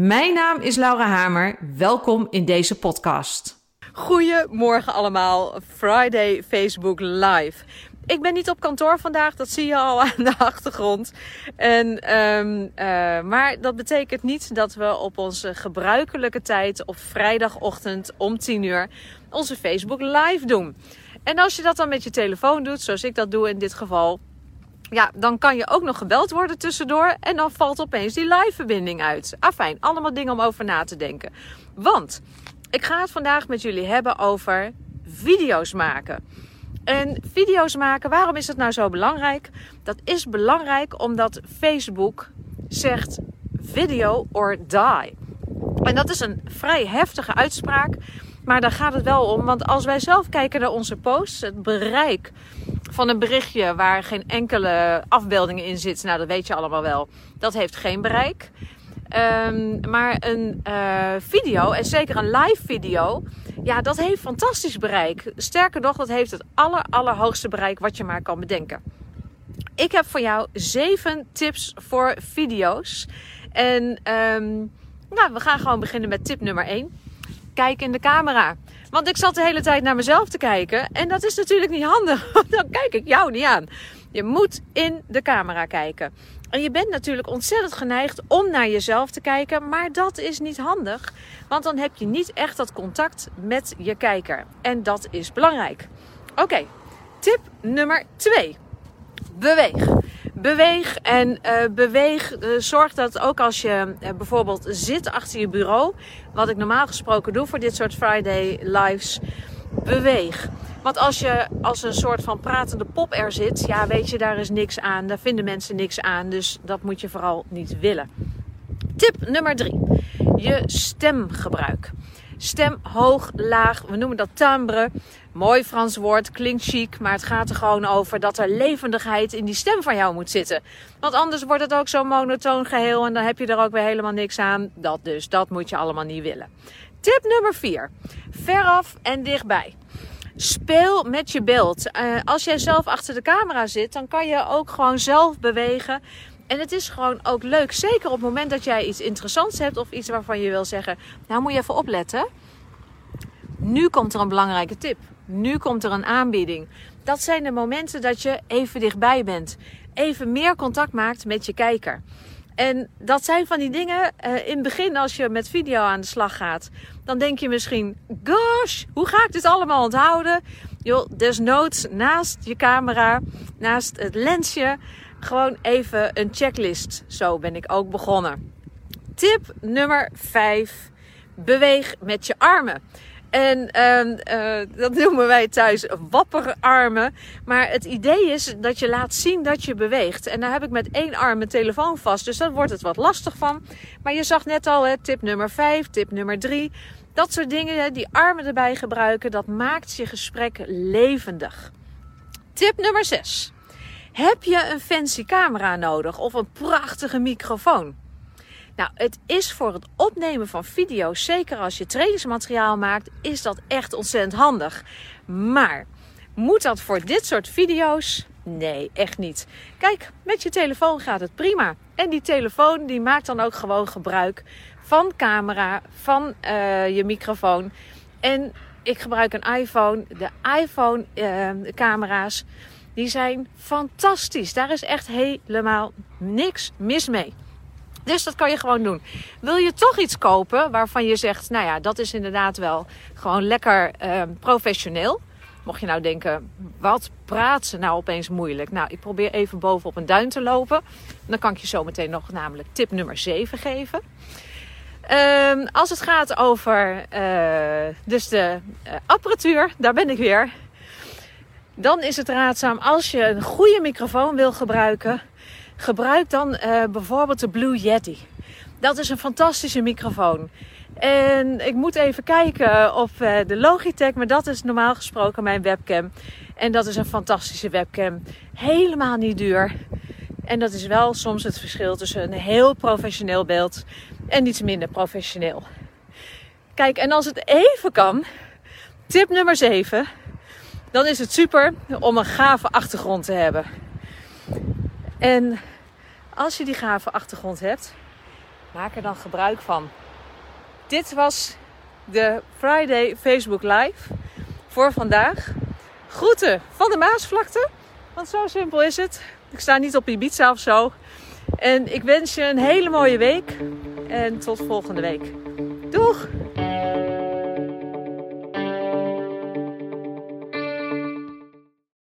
Mijn naam is Laura Hamer. Welkom in deze podcast. Goedemorgen allemaal. Friday Facebook Live. Ik ben niet op kantoor vandaag, dat zie je al aan de achtergrond. En, um, uh, maar dat betekent niet dat we op onze gebruikelijke tijd op vrijdagochtend om 10 uur onze Facebook Live doen. En als je dat dan met je telefoon doet, zoals ik dat doe in dit geval, ja, dan kan je ook nog gebeld worden tussendoor. En dan valt opeens die live-verbinding uit. Afijn, allemaal dingen om over na te denken. Want ik ga het vandaag met jullie hebben over video's maken. En video's maken, waarom is dat nou zo belangrijk? Dat is belangrijk omdat Facebook zegt video or die. En dat is een vrij heftige uitspraak. Maar daar gaat het wel om. Want als wij zelf kijken naar onze posts, het bereik van een berichtje waar geen enkele afbeeldingen in zit, nou dat weet je allemaal wel, dat heeft geen bereik. Um, maar een uh, video, en zeker een live video, ja, dat heeft fantastisch bereik. Sterker nog, dat heeft het aller, allerhoogste bereik wat je maar kan bedenken. Ik heb voor jou zeven tips voor video's. En um, nou, we gaan gewoon beginnen met tip nummer 1 kijk in de camera. Want ik zat de hele tijd naar mezelf te kijken. En dat is natuurlijk niet handig. Dan kijk ik jou niet aan. Je moet in de camera kijken. En je bent natuurlijk ontzettend geneigd om naar jezelf te kijken. Maar dat is niet handig. Want dan heb je niet echt dat contact met je kijker. En dat is belangrijk. Oké, tip nummer 2. Beweeg. Beweeg en uh, beweeg. Uh, zorg dat ook als je uh, bijvoorbeeld zit achter je bureau, wat ik normaal gesproken doe voor dit soort Friday lives, beweeg. Want als je als een soort van pratende pop er zit, ja, weet je, daar is niks aan. Daar vinden mensen niks aan. Dus dat moet je vooral niet willen. Tip nummer drie: je stemgebruik. Stem hoog, laag, we noemen dat timbre. Mooi Frans woord, klinkt chic, maar het gaat er gewoon over dat er levendigheid in die stem van jou moet zitten. Want anders wordt het ook zo'n monotoon geheel en dan heb je er ook weer helemaal niks aan. Dat dus, dat moet je allemaal niet willen. Tip nummer 4. Veraf en dichtbij. Speel met je beeld. Uh, als jij zelf achter de camera zit, dan kan je ook gewoon zelf bewegen. En het is gewoon ook leuk, zeker op het moment dat jij iets interessants hebt of iets waarvan je wil zeggen, nou moet je even opletten. Nu komt er een belangrijke tip. Nu komt er een aanbieding. Dat zijn de momenten dat je even dichtbij bent. Even meer contact maakt met je kijker. En dat zijn van die dingen, uh, in het begin als je met video aan de slag gaat, dan denk je misschien, gosh, hoe ga ik dit allemaal onthouden? Joh, desnoods naast je camera, naast het lensje, gewoon even een checklist. Zo ben ik ook begonnen. Tip nummer 5. Beweeg met je armen. En uh, dat noemen wij thuis wapperarmen. Maar het idee is dat je laat zien dat je beweegt. En daar heb ik met één arm mijn telefoon vast. Dus dan wordt het wat lastig van. Maar je zag net al, hè, tip nummer 5, tip nummer 3. Dat soort dingen, die armen erbij gebruiken, dat maakt je gesprek levendig. Tip nummer 6. Heb je een fancy camera nodig of een prachtige microfoon? Nou, het is voor het opnemen van video's, zeker als je trainingsmateriaal maakt, is dat echt ontzettend handig. Maar moet dat voor dit soort video's? Nee, echt niet. Kijk, met je telefoon gaat het prima. En die telefoon die maakt dan ook gewoon gebruik van camera, van uh, je microfoon. En ik gebruik een iPhone. De iPhone uh, camera's, die zijn fantastisch. Daar is echt helemaal niks mis mee. Dus dat kan je gewoon doen. Wil je toch iets kopen waarvan je zegt, nou ja, dat is inderdaad wel gewoon lekker uh, professioneel. Mocht je nou denken, wat praat ze nou opeens moeilijk? Nou, ik probeer even boven op een duin te lopen. Dan kan ik je zo meteen nog namelijk tip nummer 7 geven. Um, als het gaat over uh, dus de uh, apparatuur, daar ben ik weer. Dan is het raadzaam als je een goede microfoon wil gebruiken Gebruik dan uh, bijvoorbeeld de Blue Yeti. Dat is een fantastische microfoon. En ik moet even kijken op eh, de Logitech, maar dat is normaal gesproken mijn webcam. En dat is een fantastische webcam. Helemaal niet duur. En dat is wel soms het verschil tussen een heel professioneel beeld en iets minder professioneel. Kijk, en als het even kan, tip nummer 7, dan is het super om een gave achtergrond te hebben. En als je die gave achtergrond hebt, maak er dan gebruik van. Dit was de Friday Facebook Live voor vandaag. Groeten van de Maasvlakte, want zo simpel is het. Ik sta niet op Ibiza of zo. En ik wens je een hele mooie week en tot volgende week. Doeg!